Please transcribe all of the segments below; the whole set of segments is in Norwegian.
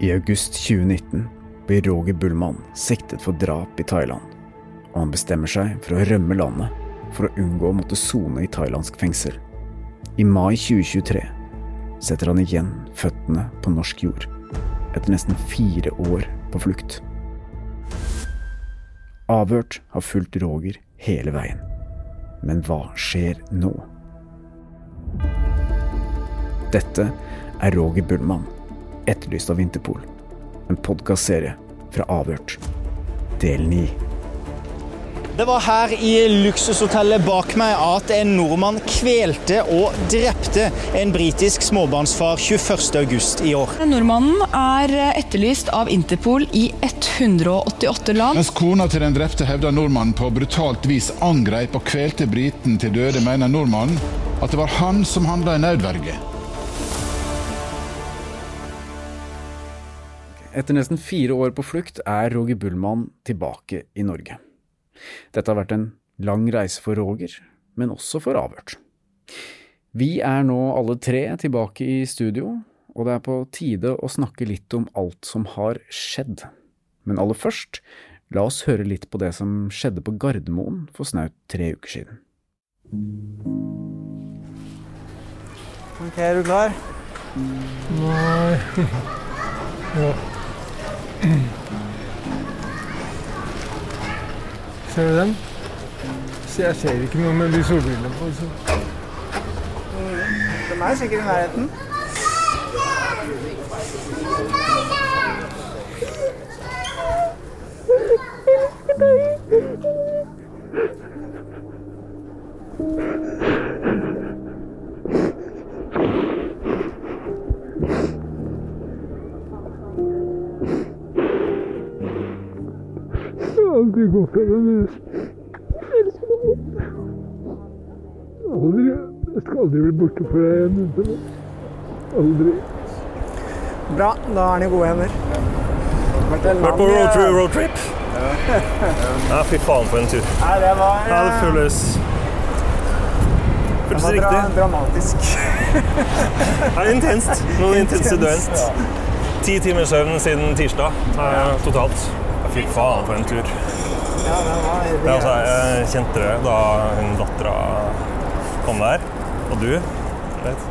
I august 2019 blir Roger Bullmann siktet for drap i Thailand, og han bestemmer seg for å rømme landet for å unngå å måtte sone i thailandsk fengsel. I mai 2023 setter han igjen føttene på norsk jord, etter nesten fire år på flukt. Avhørt har fulgt Roger hele veien. Men hva skjer nå? Dette er Roger Bullmann, etterlyst av Interpol. En podkastserie fra Avhørt. Del 9. Det var her i luksushotellet bak meg at en nordmann kvelte og drepte en britisk småbarnsfar 21.8 i år. Nordmannen er etterlyst av Interpol i 188 land. Mens kona til den drepte hevder nordmannen på brutalt vis angrep og kvelte briten til døde, mener nordmannen at det var han som handla i nødverge. Etter nesten fire år på flukt er Roger Bullmann tilbake i Norge. Dette har vært en lang reise for Roger, men også for Avhørt. Vi er nå alle tre tilbake i studio, og det er på tide å snakke litt om alt som har skjedd. Men aller først, la oss høre litt på det som skjedde på Gardermoen for snaut tre uker siden. Ok, er du klar? Nei Ja. Ser du den? Så jeg ser ikke noe med de solbrillene på. Så. De er sikkert i nærheten. Jeg har aldri gå fra denne men Jeg elsker deg. Aldri. Jeg skal aldri bli borte fra deg igjen. Aldri. Bra, da er han i gode hender. Vært på roadtrip? Road ja. Ja, fy faen for en tur. Nei, det var, Ja, det føles føles det var dra riktig. dramatisk. Det er intenst. Noen intense døgn. Ti timers søvn siden tirsdag eh, totalt. Ja, Fy faen for en tur. Ja, var Ja, altså, jeg kjente det da hun dattera kom der. Og du. Vet.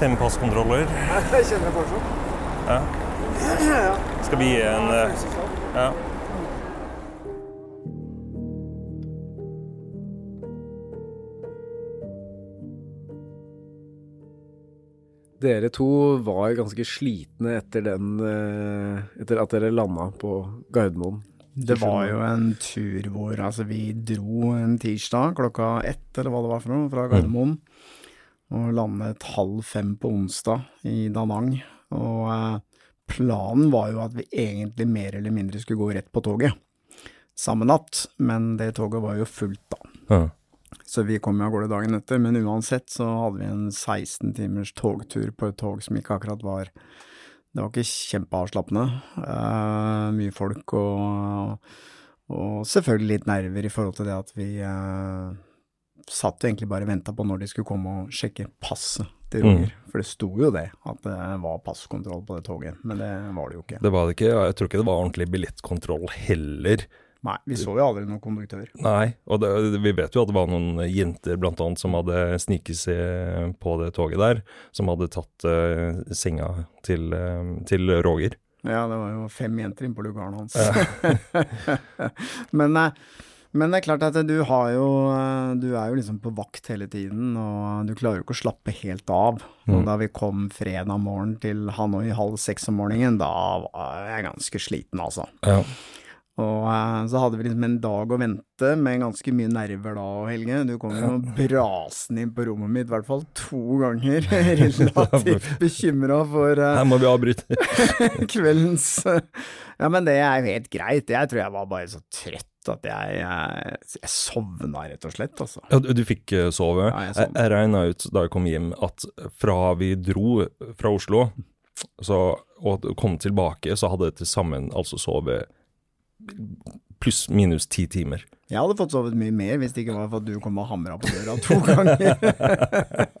Fem passkontroller. Jeg kjenner det fortsatt. Skal vi gi en eh, Ja. Dere to var ganske slitne etter den eh, Etter at dere landa på Gardermoen. Det var jo en tur hvor altså, vi dro en tirsdag klokka ett, eller hva det var for noe, fra Gardermoen. Og landet halv fem på onsdag i Danang. Og eh, planen var jo at vi egentlig mer eller mindre skulle gå rett på toget. Samme natt, men det toget var jo fullt da. Ja. Så vi kom jo av gårde dagen etter, men uansett så hadde vi en 16 timers togtur på et tog som ikke akkurat var Det var ikke kjempeavslappende. Uh, mye folk og, og selvfølgelig litt nerver i forhold til det at vi uh, satt jo egentlig bare og venta på når de skulle komme og sjekke passet til Roger. For det sto jo det, at det var passkontroll på det toget, men det var det jo ikke. Det var det ikke. Jeg tror ikke det var ordentlig billettkontroll heller. Nei, vi så jo aldri noen konduktør. Nei, og det, vi vet jo at det var noen jenter blant annet som hadde sniket seg på det toget der, som hadde tatt uh, senga til, uh, til Roger. Ja, det var jo fem jenter inne på lugaren hans. men, eh, men det er klart at du har jo Du er jo liksom på vakt hele tiden, og du klarer jo ikke å slappe helt av. Og da vi kom fredag morgen til Hanoi halv seks om morgenen, da var jeg ganske sliten, altså. Ja. Og eh, så hadde vi liksom en dag å vente med ganske mye nerver da, Helge. Du kom jo brasende inn på rommet mitt, i hvert fall to ganger. Relativt bekymra for uh, Her må vi avbryte. kveldens Ja, men det er jo helt greit. Jeg tror jeg var bare så trøtt at jeg, jeg, jeg sovna, rett og slett, altså. Ja, du, du fikk eh, sove. Ja, jeg jeg jeg regna ut da jeg kom hjem at fra vi dro fra Oslo så, og kom tilbake, så hadde jeg til sammen altså sovet pluss minus ti timer. Jeg hadde fått sovet mye mer hvis det ikke var for at du kom og hamra på døra to ganger.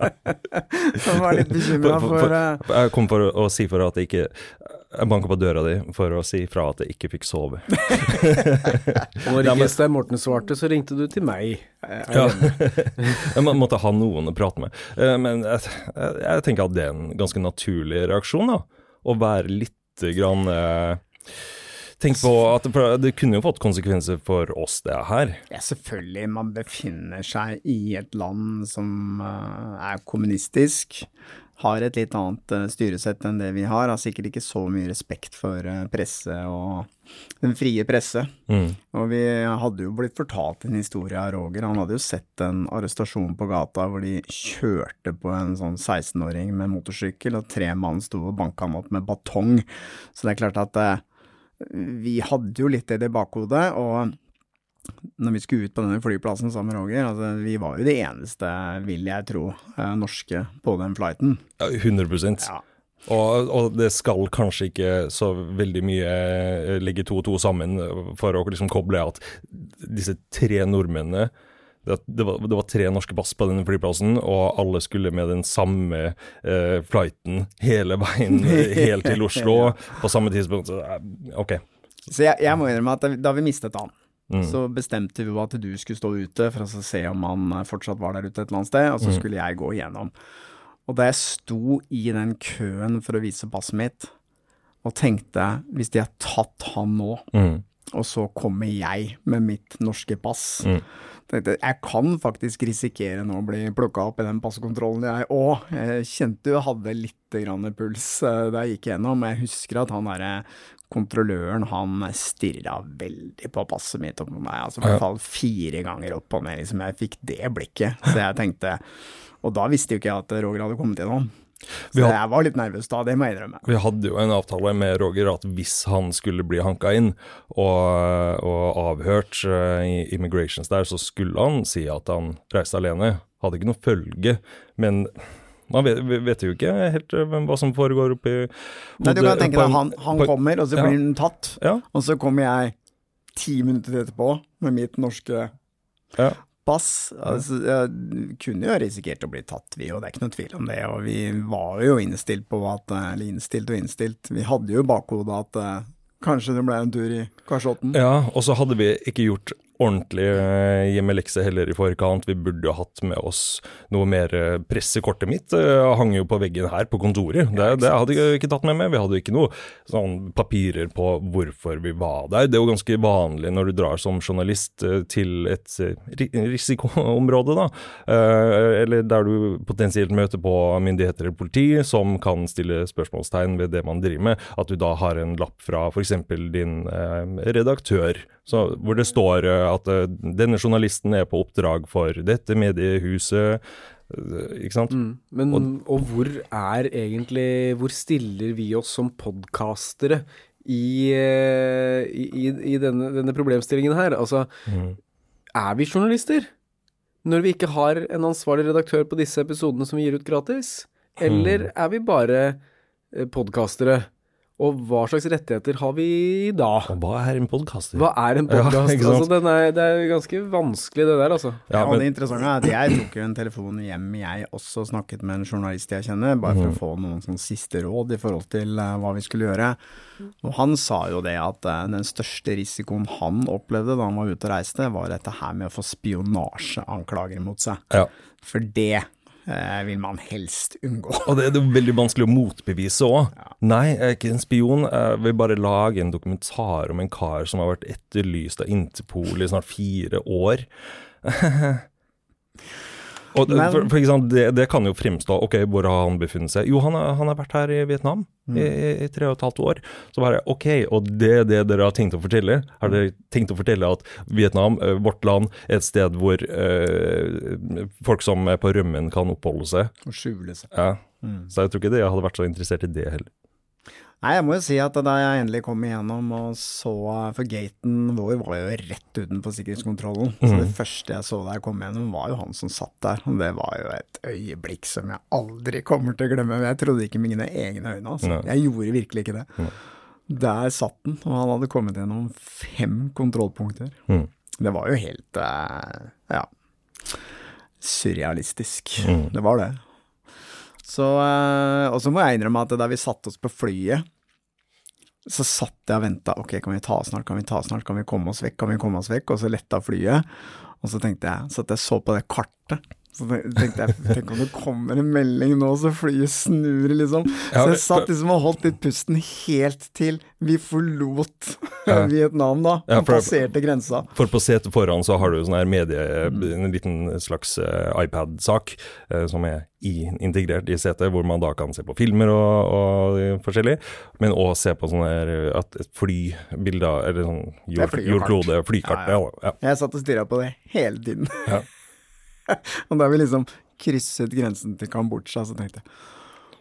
Jeg var litt bekymra For- for, for- eh, Jeg kom for å, si for at jeg ikke Jeg banka på døra di for å si fra at jeg ikke fikk sove. Når ikke Stein Morten svarte, så ringte du til meg. Ja. jeg måtte ha noen å prate med. Eh, Men jeg, jeg tenker at det er en ganske naturlig reaksjon, da. Å være lite grann eh, Tenk på at det, kunne jo fått konsekvenser for oss, det her. Ja, selvfølgelig. Man befinner seg i et land som eh, er kommunistisk. Har et litt annet eh, styresett enn det vi har. Har sikkert ikke så mye respekt for eh, presse og den frie presse. Mm. Og vi hadde jo blitt fortalt en historie av Roger. Han hadde jo sett en arrestasjon på gata hvor de kjørte på en sånn 16-åring med motorsykkel, og tre mann sto og banka ham opp med batong. Så det er klart at vi hadde jo litt det i bakhodet, og når vi skulle ut på denne flyplassen sammen med Roger, altså vi var jo de eneste, vil jeg tro, eh, norske på den flighten. Ja, 100 Ja. Og, og det skal kanskje ikke så veldig mye eh, ligge to og to sammen for å liksom koble at disse tre nordmennene det, det, var, det var tre norske pass på denne flyplassen, og alle skulle med den samme eh, flighten hele veien helt til Oslo på samme tidspunkt. Så, eh, ok. Så jeg, jeg må innrømme at da vi mistet han, Mm. så bestemte vi at du skulle stå ute for å se om han eh, fortsatt var der ute et eller annet sted, og så skulle jeg gå igjennom. Og da jeg sto i den køen for å vise passet mitt, og tenkte hvis de har tatt han nå, Mm. Og så kommer jeg med mitt norske pass Mm. Jeg kan faktisk risikere nå å bli plukka opp i den passkontrollen, jeg òg. Jeg kjente jo hadde litt grann puls eh, da jeg gikk gjennom. Jeg husker at han derre kontrolløren, han stirra veldig på passet mitt opp på meg. Altså i hvert fall fire ganger opp og ned. Liksom jeg fikk det blikket. Så jeg tenkte Og da visste jo ikke jeg at Roger hadde kommet gjennom. Så hadde, jeg var litt nervøs da, det må jeg innrømme. Vi hadde jo en avtale med Roger at hvis han skulle bli hanka inn og, og avhørt uh, i immigrations der, så skulle han si at han reiste alene. Hadde ikke noe følge. Men man vet, vet jo ikke helt eh, hva som foregår oppi Nei, du kan tenke deg, han, han kommer, og så ja. blir han tatt. Ja. Og så kommer jeg ti minutter etterpå med mitt norske Ja. Pass. Altså, jeg kunne jo risikert å bli tatt, vi, og det er ikke noe tvil om det. Og vi var jo innstilt på at Eller innstilt og innstilt. Vi hadde jo i bakhodet at uh, kanskje det ble en tur i Karsotten. Ja, og så hadde vi ikke gjort ordentlig eh, hjemmelekse heller i forkant. Vi burde jo hatt med oss noe mer eh, Pressekortet mitt det hang jo på veggen her på kontoret. Det, det hadde jeg ikke tatt med meg. Vi hadde ikke noe sånn papirer på hvorfor vi var der. Det er jo ganske vanlig når du drar som journalist eh, til et eh, risikoområde, da. Eh, Eller der du potensielt møter på myndigheter eller politi som kan stille spørsmålstegn ved det man driver med. At du da har en lapp fra f.eks. din eh, redaktør så, hvor det står eh, at eh, denne journalisten er på oppdrag for dette mediehuset. eh, Ikke sant? Men, og hvor er egentlig Hvor stiller vi oss som podkastere i, i, i, denne, denne problemstillingen her? Altså, er vi journalister? Når vi ikke har en ansvarlig redaktør på disse episodene som vi gir ut gratis? Eller er vi bare podkastere? Og hva slags rettigheter har vi da? Og hva er en podkaster? Hva er en Ja, podkast? ikke altså, den er, det er ganske vanskelig, det der, altså. Ja, Ja, og det interessante er at jeg tok jo en telefon hjem, jeg også snakket med en journalist jeg kjenner, bare for å få noen sånn siste råd i forhold til uh, hva vi skulle gjøre. Og han sa jo det at uh, den største risikoen han opplevde da han var ute og reiste, var dette her med å få spionasjeanklager mot seg. Ja. For det vil man helst unngå. Og det er jo veldig vanskelig å motbevise òg. Nei, jeg er ikke en spion. Jeg vil bare lage en dokumentar om en kar som har vært etterlyst av Interpol i snart fire år. Og Men- for, for eksempel, det, det kan jo fremstå Ok, hvor har han befunnet seg? Jo, han, har- han har vært her i Vietnam Mm. i, i, tre og et halvt år. Så bare ok, og det er det dere har tenkt å fortelle? Har dere tenkt å fortelle at Vietnam, vårt land, er et sted hvor eh, folk som er på rømmen kan oppholde seg? Og skjule seg. Ja. Så jeg tror ikke det jeg hadde vært så interessert i det heller. Nei, jeg må jo si at da jeg endelig kom igjennom og så For gaten vår var jo rett utenfor sikkerhetskontrollen. Så det første jeg så da jeg kom igjennom, var jo han som satt der. Og det var jo et øyeblikk som jeg aldri kommer til å glemme. Jeg trodde ikke mine egne øyne, altså. Nei. Jeg gjorde virkelig ikke det. Der satt han, og han hadde kommet gjennom fem kontrollpunkter. Mm. Det var jo helt eh, ja, surrealistisk. Mm. Det var det. Så, eh, og så må jeg innrømme at da vi satte oss på flyet, så satt jeg og venta. Ok, kan vi ta oss snart, kan vi ta oss snart, kan vi komme oss vekk, kan vi komme oss vekk? Og så letta flyet. Og så tenkte jeg, så jeg så på det kartet. Så tenkte jeg, tenk om det kommer en melding nå, så flyet snur, liksom. Så jeg satt liksom og holdt litt pusten helt til vi forlot Ja. Vietnam, da. Ja, for- passerte grensa. For på setet foran så har du sånn her medie, en liten slags eh, iPad-sak eh, som er i, integrert i setet, hvor man da kan se på filmer og, og forskjellig, men òg se på sånne her, at et flybilder, eller sånn jord, jordklode, flykart. Ja, Ja, ja. ja. Jeg satt og stirra på det hele tiden. Og da vi liksom krysset grensen til Kambodsja, så tenkte jeg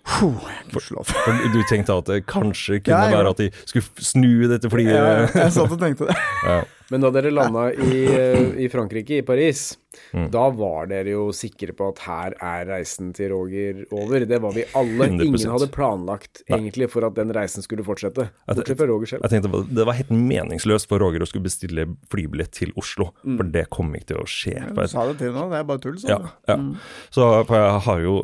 gudskjelov. For du tenkte at det kanskje kunne Ja, ja. være at de skulle snu dette flyet? Ja, jeg satt og tenkte det. Ja. Men da dere landa i, eh, i Frankrike, i Paris, Mm. da var dere jo sikre på at her er reisen til Roger over. Det var vi alle. 100%. Ingen hadde planlagt egentlig for at den reisen skulle fortsette. Bortsett fra Roger selv. Jeg tenkte Det var helt meningsløst for Roger å skulle bestille flybillett til Oslo, for det kom ikke til å skje. Du sa det til nå, det er bare tull, sa Ja, ja. Mm. Så for jeg har jo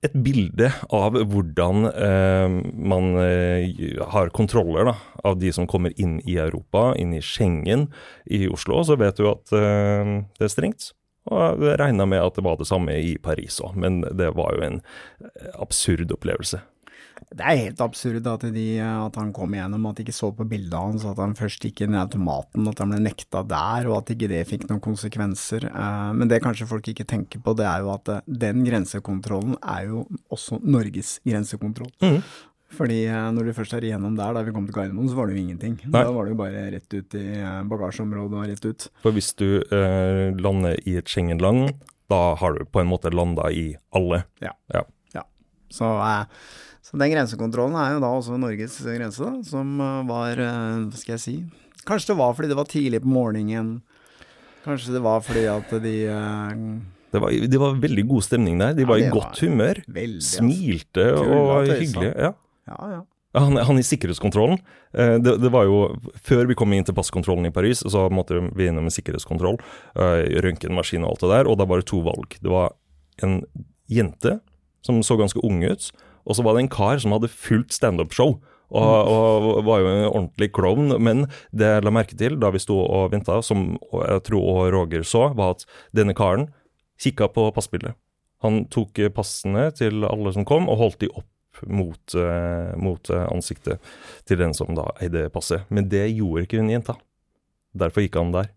et bilde av hvordan eh, man eh, har kontroller da, av de som kommer inn i Europa, inn i Schengen i Oslo. Så vet du at eh, det er strengt. Og jeg regna med at det var det samme i Paris òg, men det var jo en eh, absurd opplevelse. Det er helt absurd at, de, at han kom igjennom, at de ikke så på bildet hans, at han først gikk inn i automaten, at han ble nekta der, og at ikke det fikk noen konsekvenser. Eh, Men det kanskje folk ikke tenker på, det er jo at eh, den grensekontrollen er jo også Norges grensekontroll. Mm. Fordi eh, når du først er igjennom der, da vi kom til Gardermoen, så var det jo ingenting. Nei. Da var det jo bare rett ut i bagasjeområdet og rett ut. For hvis du eh, lander i et Schengen-land, da har du på en måte landa i alle. Ja. Ja. Så, eh, så den grensekontrollen er jo da også Norges grense, da, som eh, var eh, Hva skal jeg si Kanskje det var fordi det var tidlig på morgenen. Kanskje det var fordi at de Det var, det var veldig god stemning der. De Ja, var i godt var humør. veldig altså. Smilte Tulla og hyggelige. Ja. Ja, ja. Han, han i sikkerhetskontrollen, eh, det, det var jo Før vi kom inn til passkontrollen i Paris, så måtte vi innom en sikkerhetskontroll, eh, røntgenmaskin og alt det der, og da var det to valg. Det var en jente som så ganske unge ut, og så var det en kar som hadde fullt standup-show. Og, og var jo en ordentlig klovn, men det jeg la merke til da vi sto og venta, som jeg tror Roger så, var at denne karen kikka på passbildet. Han tok passene til alle som kom, og holdt de opp mot, eh, mot eh, ansiktet til den som da eide passet. Men det gjorde ikke hun jenta. Derfor gikk han der.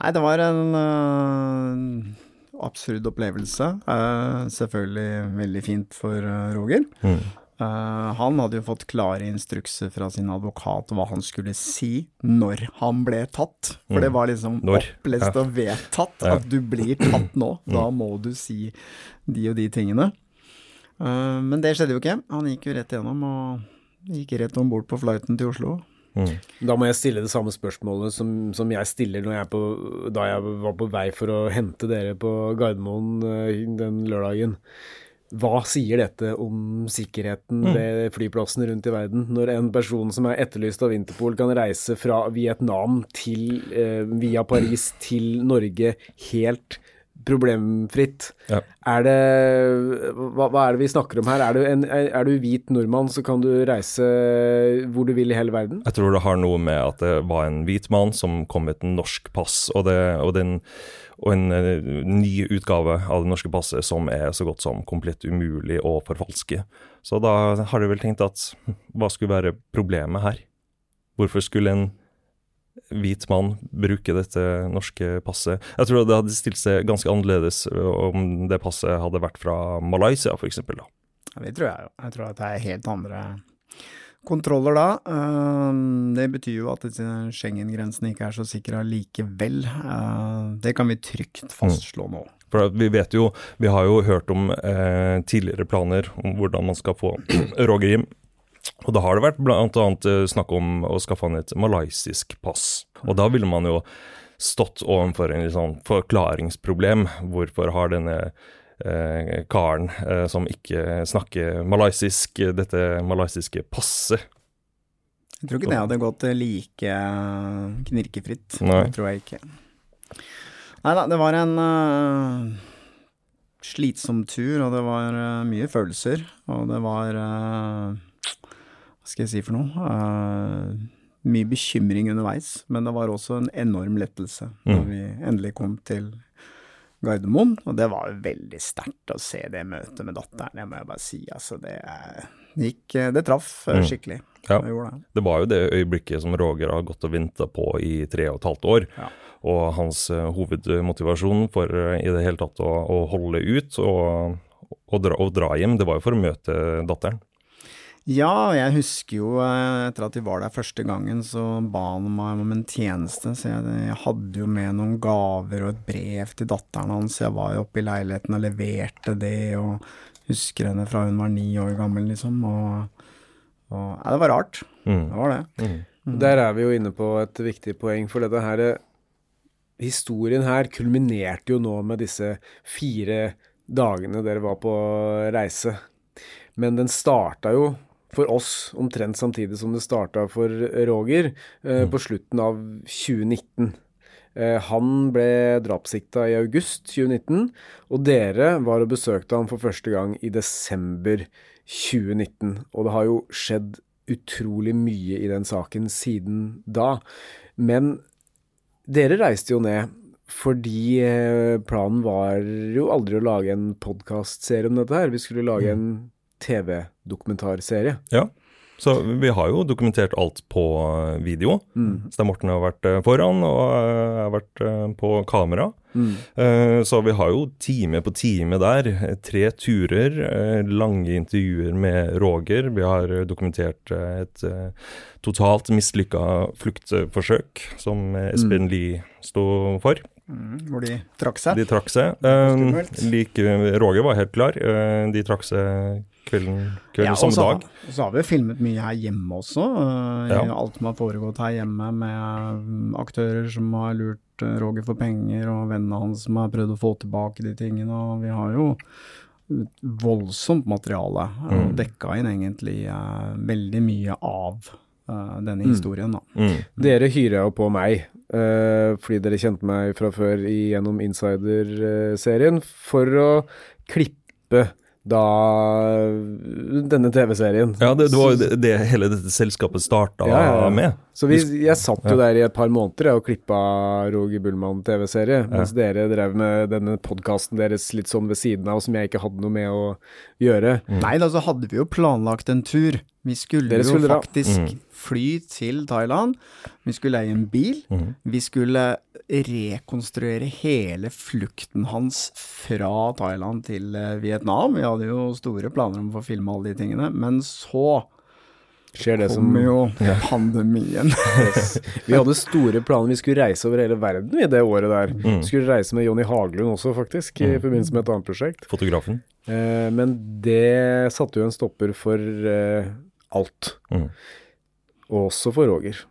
Nei, det var en eh, absurd opplevelse. Eh, selvfølgelig veldig fint for eh, Roger. Mm. Eh, han hadde jo fått klare instrukser fra sin advokat hva han skulle si når han ble tatt. For det Mm. var liksom Når, opplest og vedtatt at du blir tatt nå. Da må du si de og de tingene. Eh, men det skjedde jo ikke. Han gikk jo rett igjennom og gikk rett om bord på flighten til Oslo. Mm. Da må jeg stille det samme spørsmålet som, som jeg stiller når jeg på, da jeg var på vei for å hente dere på Gardermoen eh, den lørdagen. Hva sier dette om sikkerheten ved flyplassene rundt i verden, når en person som er etterlyst av Interpol kan reise fra Vietnam til, eh, via Paris til Norge helt problemfritt? Ja. Er det, hva, hva er det vi snakker om her? Er du, en, er, du hvit nordmann, så kan du reise hvor du vil i hele verden? Jeg tror det har noe med at det var en hvit mann som kom med et norsk pass, og, det, og, den, og en eh, ny utgave av det norske passet som er så godt som komplett umulig å forfalske. Så da har du vel tenkt at hm, hva skulle være problemet her? Hvorfor skulle en hvit mann bruke dette norske passet? Jeg tror det hadde stilt seg ganske annerledes om det passet hadde vært fra Malaysia, f.eks. Ja, det tror jeg jo. Jeg tror at det er helt andre kontroller da. Eh, Det betyr jo at Schengen-grensen ikke er så sikre allikevel. Eh, Det kan vi trygt fastslå nå. For vi vet jo, vi har jo hørt om eh, tidligere planer om hvordan man skal få Roger hjem. Og da har det vært blant annet eh, snakk om å skaffe han et malaysisk pass. Og da ville man jo stått overfor en sånn forklaringsproblem. Hvorfor har denne eh, karen eh, som ikke snakker malaysisk, eh, dette malaysiske passet? Jeg tror ikke det hadde gått like eh, knirkefritt. Nei. Det tror jeg ikke. Nei da, det var en uh, slitsom tur, og det var uh, mye følelser. Og det var eh, Hva skal jeg si for noe? Uh, mye bekymring underveis, men det var også en enorm lettelse når vi endelig kom til Gardermoen. Og det var veldig sterkt å se det møtet med datteren, det må jeg bare si. Altså, det, gikk Det traff eh, skikkelig. Ja. Det det. Var jo det øyeblikket som Roger har gått og venta på i tre og et halvt år. Ja. Og hans eh, hovedmotivasjon for eh, i det hele tatt å, å holde ut og, og, dra, og dra hjem, det var jo for å møte datteren. Ja, jeg husker jo eh, etter at vi var der første gangen, så ba han meg om en tjeneste. Så jeg, jeg hadde jo med noen gaver og et brev til datteren hans. Jeg var jo oppe i leiligheten og leverte det, og husker henne fra hun var ni år gammel, liksom. Og, og ja, det var rart. Mm. Det var det. Der er vi jo inne på et viktig poeng, for dette her Historien her kulminerte jo nå med disse fire dagene dere var på reise. Men den starta jo for oss omtrent samtidig som det starta for Roger, eh, på slutten av 2019. Eh, han ble drapssikta i august 2019, og dere var og besøkte ham for første gang i desember 2019. Og det har jo skjedd utrolig mye i den saken siden da. Men dere reiste jo ned fordi eh, planen var jo aldri å lage en podkastserie om dette her. Vi skulle lage en TV-dokumentarserie. Ja. Så vi har jo dokumentert alt på video. video. Stein Morten har vært eh, foran, og jeg har vært eh, på kamera. Mm. Så vi har jo time på time der. eh, Tre turer, eh, lange intervjuer med Roger. Vi har eh, dokumentert eh, et eh, totalt mislykka fluktforsøk som Espen Espen Lie sto for. Mm, hvor de trakk seg. De trakk seg. Eh, like, Roger var helt klar. Eh, De trakk seg kvelden, kvelden Ja, og samme så, dag. og så har vi filmet mye her hjemme også. øh, Ja. Alt som har foregått her hjemme med mm, aktører som har lurt øh, Roger for penger, og vennene hans som har prøvd å få tilbake de tingene. Og vi har jo voldsomt materiale Mm. dekka inn egentlig veldig mye av denne historien. da. Mm. Dere hyra jo på meg, uh, fordi dere kjente meg fra før gjennom Insider-serien, for å klippe da denne TV-serien. Ja, det, det var jo det, det hele dette selskapet starta Ja, ja, med. Så vi, jeg satt jo der i et par måneder og klippa Roger Bullmann TV-serie, mens dere drev med denne podkasten deres litt sånn ved siden av, som jeg ikke hadde noe med å gjøre. Nei da, så hadde vi jo planlagt en tur. Vi skulle skulle jo faktisk dra. Fly til Thailand. Vi skulle leie en bil. Vi skulle rekonstruere hele flukten hans fra Thailand til eh, Vietnam. Vi hadde jo store planer om å få filme alle de tingene. Men så Skjer det som kom jo pandemien. Vi hadde store planer. Vi skulle reise over hele verden i det året der. Vi skulle reise med Jonny Haglund også, faktisk, i forbindelse med et annet prosjekt. Fotografen. Eh, men det satte jo en stopper for eh, alt. Mm. Og også for Roger.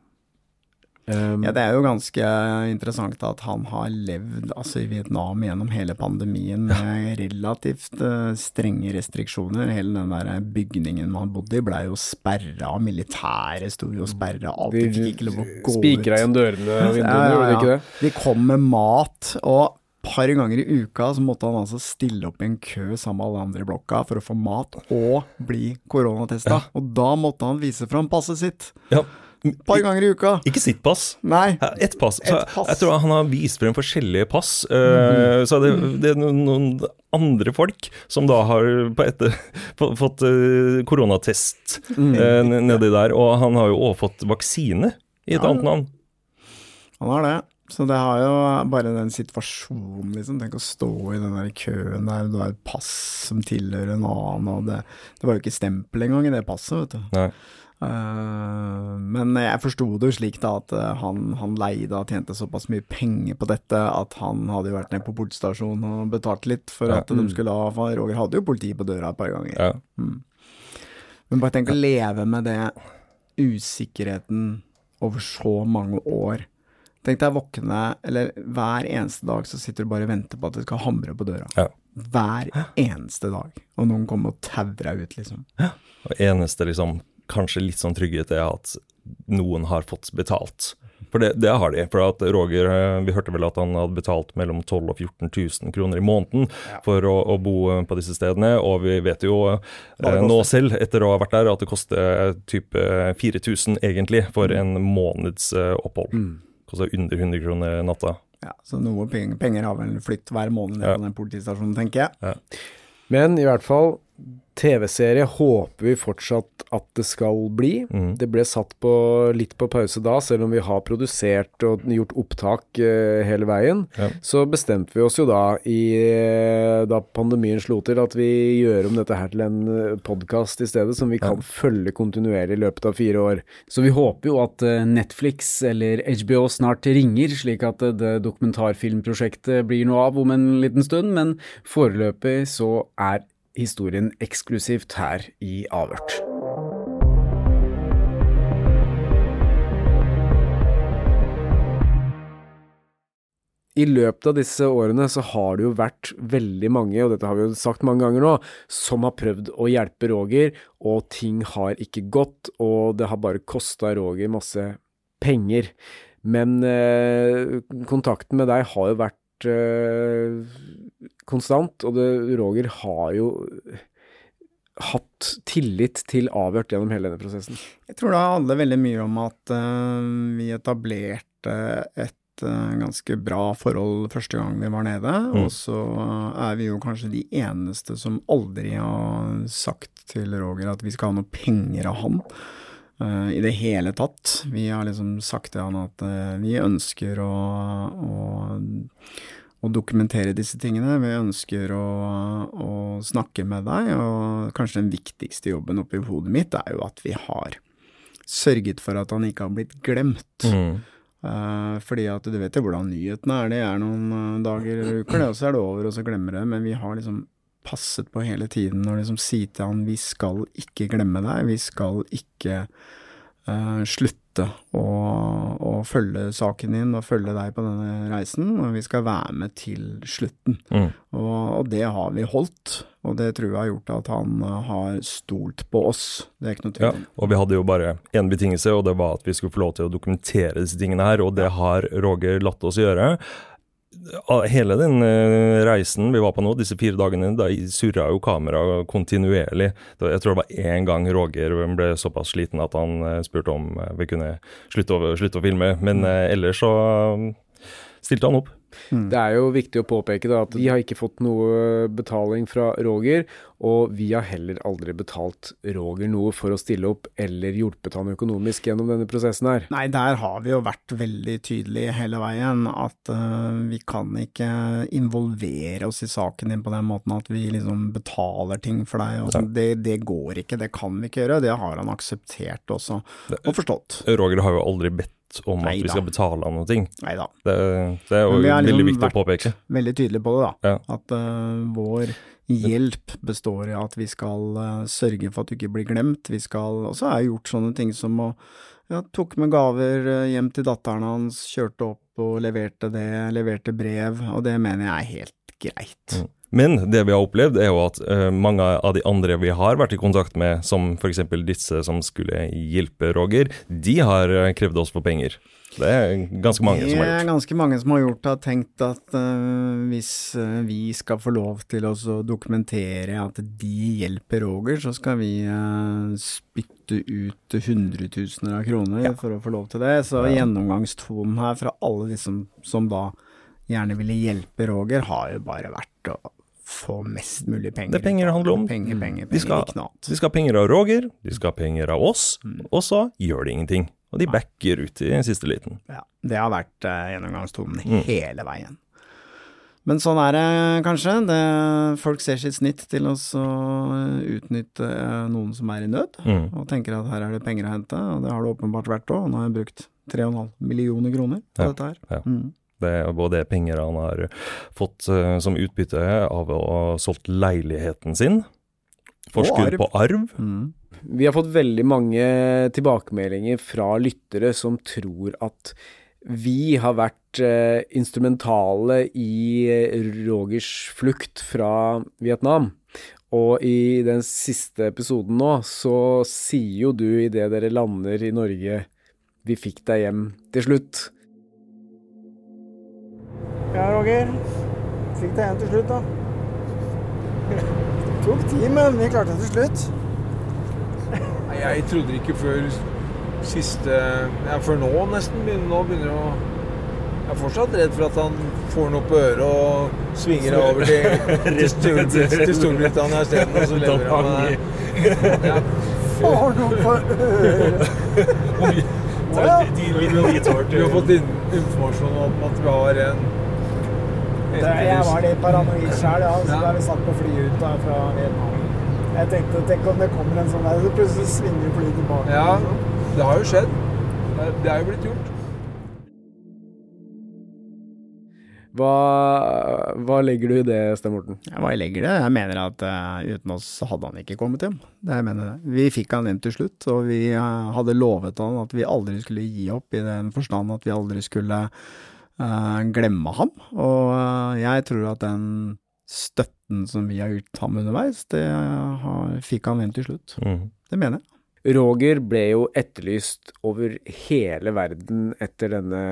Um, Ja, det er jo ganske interessant at han har levd altså, i Vietnam gjennom hele pandemien med relativt uh, strenge restriksjoner. Hele den der bygningen man bodde i blei jo sperra, militæret sto jo sperra, alt. De fikk ikke lov å gå ut. Spikra igjen dørene og vinduene, Ja, ja, gjorde de ikke det? De kom med mat, og par ganger i uka så måtte han altså stille opp i en kø sammen med alle andre i blokka for å få mat og bli koronatesta. Og da måtte han vise fram passet sitt. Ja. Et par ganger i uka. Ikke sitt pass. Nei. Ett pass. Et pass. Jeg tror han har vist frem forskjellige pass. eh, Så det, det er noen, andre folk som da har på etter, få- fått eh, koronatest mm. nedi der. Og han har jo også fått vaksine i et Ja. annet navn. Han har det. Så det har jo bare den situasjonen, liksom. Tenk å stå i den der køen der, du har et pass som tilhører en annen, og det, det var jo ikke stempel engang i det passet, vet du. Nei. Uh, men jeg forsto det jo slik da at eh, han, han leide og tjente såpass mye penger på dette at han hadde jo vært ned på politistasjonen og betalt litt for Ja. at de skulle ha for Roger hadde jo politi på døra et par ganger. Ja. Men bare tenk å leve med det usikkerheten over så mange år. Tenk deg våkne, eller hver eneste dag så sitter du bare og venter på at det skal hamre på døra. Ja. Hver eneste dag. Og noen kommer og tauer deg ut, liksom. Og eneste liksom, kanskje litt sånn trygghet er at noen har fått betalt. For det, det har de. For at Roger, eh, vi hørte vel at han hadde betalt mellom 12 000 og 14 000 kroner i måneden for å, å bo eh, på disse stedene. Og vi vet jo eh, nå selv, etter å ha vært der, at det koster type 4000 egentlig for en måneds eh, opphold. Koster under 100 kroner natta. Ja, så noe penger, penger har vel flytt hver måned ned Ja. på den politistasjonen, tenker jeg. Men i hvert fall, TV-serie håper vi fortsatt at det skal bli. Mm. Det ble satt på, litt på pause da, selv om vi har produsert og gjort opptak eh, hele veien. Ja. Så bestemte vi oss jo da, i, eh, da pandemien slo til, at vi gjør om dette her til en podkast i stedet, som vi kan følge kontinuerlig i løpet av fire år. Så vi håper jo at eh, Netflix eller HBO snart ringer, slik at eh, det dokumentarfilmprosjektet blir noe av om en liten stund, men foreløpig så er historien eksklusivt her i Avhørt. I løpet av disse årene så har det jo vært veldig mange, og dette har vi jo sagt mange ganger nå, som har prøvd å hjelpe Roger, og ting har ikke gått, og det har bare kosta Roger masse penger. Men eh, kontakten med deg har jo vært eh, konstant, og det, Roger har jo hatt tillit til avhørt gjennom hele denne prosessen. Jeg tror det handler veldig mye om at uh, vi etablerte et eh, ganske bra forhold første gang vi var nede, og så er vi jo kanskje de eneste som aldri har sagt til Roger at vi skal ha noe penger av han. Uh, I det hele tatt. Vi har liksom sagt til han at vi ønsker å, å å dokumentere disse tingene. Vi ønsker å, å snakke med deg, og kanskje den viktigste jobben oppi hodet mitt er jo at vi har sørget for at han ikke har blitt glemt. Mm. Eh, fordi at du vet jo hvordan nyhetene er, det er noen eh, dager eller uker, det, og så er det over, og så glemmer det. Men vi har liksom passet på hele tiden og liksom si til han vi skal ikke glemme deg, vi skal ikke eh, slutte å, å følge saken din og følge deg på denne reisen, og vi skal være med til slutten. Mm. Og, og det har vi holdt, og det tror jeg har gjort at han eh, har stolt på oss. Det er ikke noe tvil Ja, og vi hadde jo bare én betingelse, og det var at vi skulle få lov til å dokumentere disse tingene her, og det har Roger latt oss gjøre. Av Hele den eh, reisen vi var på nå, disse fire dagene, da surra jo kameraet kontinuerlig. Jeg tror det var én gang Roger ble såpass sliten at han eh, spurte om eh, vi kunne slutte å, slutte å filme, men ellers så eh, stilte han opp. Det er jo viktig å påpeke da, at vi har ikke fått noe betaling fra Roger, og vi har heller aldri betalt Roger noe for å stille opp eller hjulpet han økonomisk gjennom denne prosessen her. Nei, der har vi jo vært veldig tydelige hele veien, at uh, vi kan ikke involvere oss i saken din på den måten at vi liksom betaler ting for deg. Og sånn. det, det går ikke, det kan vi ikke gjøre. Det har han akseptert også, og forstått. Roger har jo aldri bedt om at Neida. vi skal betale han noe. Nei da. Det, det er jo vi veldig liksom viktig å påpeke. Veldig tydelig på det, da. Ja. At uh, vår hjelp består i at vi skal uh, sørge for at du ikke blir glemt. Vi skal Og så har jeg gjort sånne ting som å ja, tok med gaver eh, hjem til datteren hans, kjørte opp og leverte det, leverte brev, og det mener jeg er helt greit. Men det vi har opplevd, er jo at uh, mange av de andre vi har vært i kontakt med, som f.eks. disse som skulle hjelpe Roger, de har eh, krevd oss for penger. Det er ganske mange som har gjort. Det er ganske mange som har gjort det, har tenkt at uh, hvis vi skal få lov til å dokumentere at de hjelper Roger, så skal vi uh, spytte ut hundretusener av kroner for å få lov til det. Så gjennomgangstonen her fra alle de som, som da gjerne ville hjelpe Roger, har jo bare vært å mest mulig penger. Det er penger det handler om. Penger, penger, penger, De skal, de skal ha penger av Roger, de skal ha penger av oss, og så gjør de ingenting. Og de backer ut i siste liten. Ja, det har vært uh, gjennomgangstonen Mm. hele veien. Men sånn er det kanskje. Det, folk ser sitt snitt til å utnytte eh, noen som er i nød, Mm. og tenker at her er det penger å hente, og det har det åpenbart vært òg. Nå har jeg brukt 3,5 millioner kroner på Ja, dette her. ja. Mm. Det er både penger han har fått uh, som utbytte av å ha solgt leiligheten sin, forskudd på arv. Mm. Vi har fått veldig mange tilbakemeldinger fra lyttere som tror at vi har vært uh, instrumentale i eh, Rogers flukt fra Vietnam. Og i den siste episoden nå, så sier jo du idet dere lander i Norge vi fikk deg hjem til slutt. Ja, Roger. Fikk deg en til slutt, da. Tok tid, men vi klarte det til slutt. Nei, Jeg trodde ikke før siste Ja, før nå nesten. begynner- Nå begynner det å Jeg er fortsatt redd for at han får noe på øret og svinger deg over til, til, Storbrit til Storbritannia isteden, og så lever han med det Ja. Får noe på øret. Du har fått in informasjon om at vi har en Det, jeg var litt paranoid sjøl, ja, så da vi satt på flyet ut da, fra Vietnam. Jeg tenkte tenk om det kommer en sånn der, så plutselig svinger flyet tilbake. Ja, det har jo skjedd. Det- Det er jo blitt gjort. Hva, hva legger du i det, Sten Morten? Ja, Hva jeg legger det? Jeg mener at uh, uten oss hadde han ikke kommet hjem. Det jeg mener det. Vi fikk han inn til slutt, og vi uh, hadde lovet han at vi aldri skulle gi opp, i den forstand at vi aldri skulle uh, glemme ham. Og jeg tror at den støtten som vi har gitt ham underveis, det har, fikk han inn til slutt. Mm. Det mener jeg. Roger ble jo etterlyst over hele verden etter denne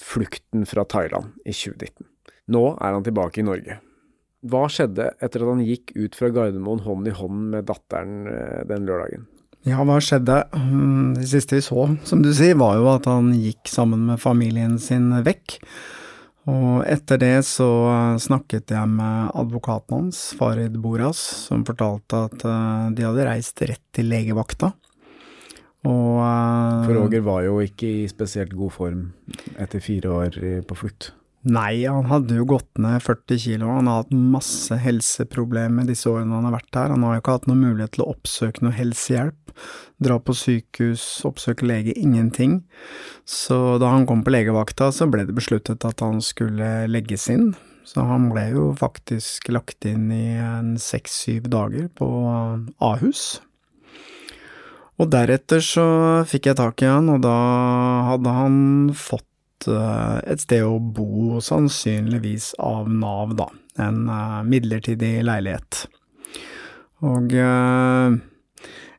flukten fra Thailand i 2019. Nå er han tilbake i Norge. Hva skjedde etter at han gikk ut fra Gardermoen hånd i hånd med datteren eh, den lørdagen? Ja, hva skjedde? Mm, Det siste vi så, som du sier, var jo at han gikk sammen med familien sin vekk. Og etter det så snakket jeg med advokaten hans, Farid Boras, som fortalte at eh, de hadde reist rett til legevakta. Og eh, For Roger var jo ikke i spesielt god form etter fire år på flukt. Nei, han hadde jo gått ned 40 kilo. Han har hatt masse helseproblemer disse årene han har vært her. Han har jo ikke hatt noen mulighet til å oppsøke noe helsehjelp. Dra på sykehus, oppsøke lege, ingenting. Så da han kom på legevakta, så ble det besluttet at han skulle legges inn. Så han ble jo faktisk lagt inn i en seks-syv dager på Ahus. Og deretter så fikk jeg tak i han, og da hadde han fått eh, et sted å bo, sannsynligvis av Nav, da. En eh, midlertidig leilighet. Og eh,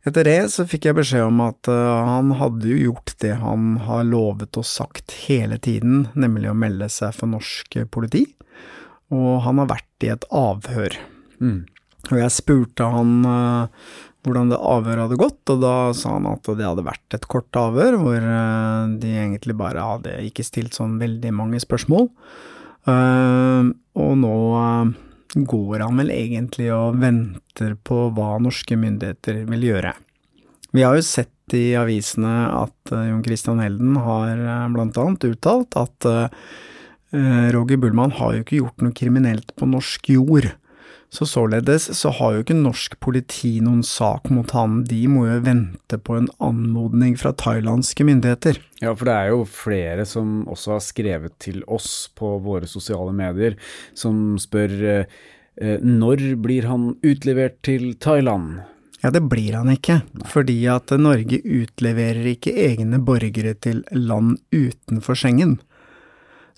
etter det så fikk jeg beskjed om at eh, han hadde jo gjort det han har lovet og sagt hele tiden, nemlig å melde seg for norsk politi. Og han har vært i et avhør. Mm. Og jeg spurte han eh, hvordan det avhøret hadde gått, og da sa han at det hadde vært et kort avhør, hvor eh, de egentlig bare hadde ikke stilt sånn veldig mange spørsmål. Og nå går han vel egentlig og venter på hva norske myndigheter vil gjøre. Vi har jo sett i avisene at eh, Jon Christian Helden har eh, blant annet uttalt at eh, Roger Bullmann har jo ikke gjort noe kriminelt på norsk jord. Så således så har jo ikke norsk politi noen sak mot han, de må jo vente på en anmodning fra thailandske myndigheter. Ja, for det er jo flere som også har skrevet til oss på våre sosiale medier, som spør eh, eh, når blir han utlevert til Thailand? Ja, det blir han ikke, fordi at Norge utleverer ikke egne borgere til land utenfor Schengen.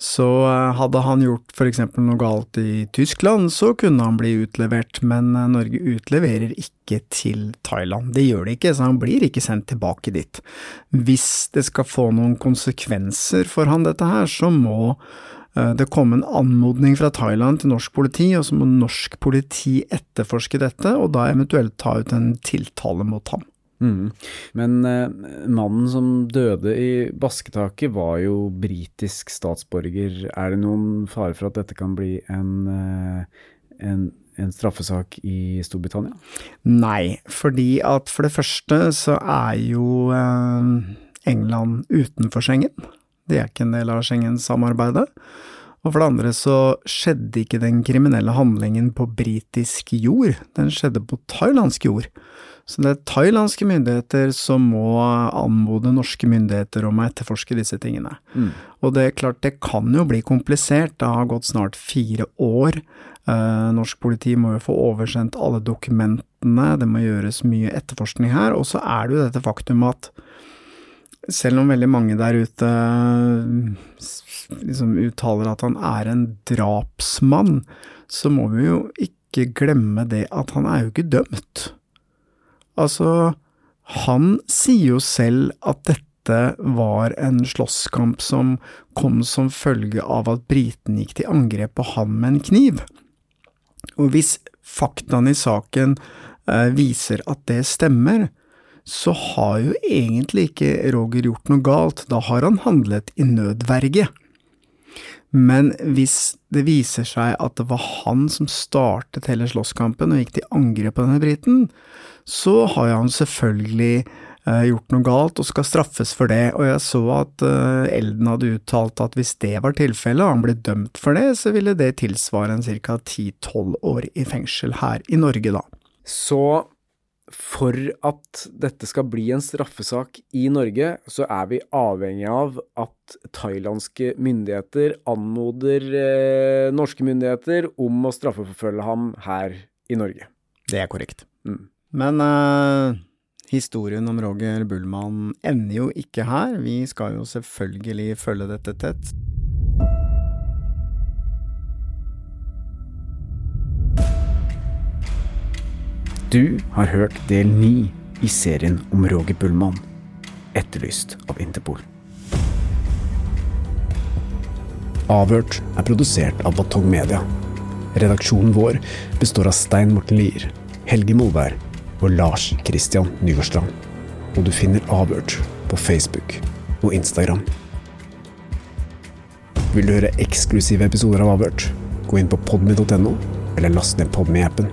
Så eh, hadde han gjort eksempel noe galt i Tyskland, så kunne han bli utlevert, men eh, Norge utleverer ikke til Thailand. Det gjør det ikke, så han blir ikke sendt tilbake dit. Hvis det skal få noen konsekvenser for han dette her, så må eh, det komme en anmodning fra Thailand til norsk politi, og så må norsk politi etterforske dette, og da eventuelt ta ut en tiltale mot ham. Mm. Men eh, mannen som døde i basketaket var jo britisk statsborger. Er det noen fare for at dette kan bli en, eh, en, en straffesak i Storbritannia? Nei, fordi at for det første så er jo eh, England utenfor Schengen. De er ikke en del av Schengen-samarbeidet. Og for det andre så skjedde ikke den kriminelle handlingen på britisk jord, den skjedde på thailandsk jord. Så det er thailandske myndigheter som må anmode norske myndigheter om å etterforske disse tingene. Mm. Og det er klart, det kan jo bli komplisert, det har gått snart fire år. Eh, norsk politi må jo få oversendt alle dokumentene, det må gjøres mye etterforskning her. Og så er det jo dette faktum at selv om veldig mange der ute liksom uttaler at han er en drapsmann, så må vi jo ikke glemme det at han er jo ikke dømt. Altså, han sier jo selv at dette var en slåsskamp som kom som følge av at briten gikk til angrep på han med en kniv. Og hvis faktaene i saken eh, viser at det stemmer, så har jo egentlig ikke Roger gjort noe galt, da har han handlet i nødverge. Men hvis det viser seg at det var han som startet hele slåsskampen og gikk til angrep på denne briten, så har han selvfølgelig eh, gjort noe galt og skal straffes for det, og jeg så at eh, Elden hadde uttalt at hvis det var tilfellet og han ble dømt for det, så ville det tilsvare en ca. 10–12 år i fengsel her i Norge, da. Så for at dette skal bli en straffesak i Norge, så er vi avhengig av at thailandske myndigheter anmoder eh, norske myndigheter om å straffeforfølge ham her i Norge. Det er korrekt. Mm. Men eh, historien om Roger Bullmann ender jo ikke her. Vi skal jo selvfølgelig følge dette tett. Du har hørt del ni i serien om Roger Bullmann, etterlyst av Interpol. Avhørt er produsert av Batong Media. Redaksjonen vår består av Stein Morten Lier, Helge Molvær og Lars Christian Nygårdstrand. Og du finner Avhørt på Facebook og Instagram. Vil du høre eksklusive episoder av Avhørt? Gå inn på podmy.no, eller last ned Podmy-appen.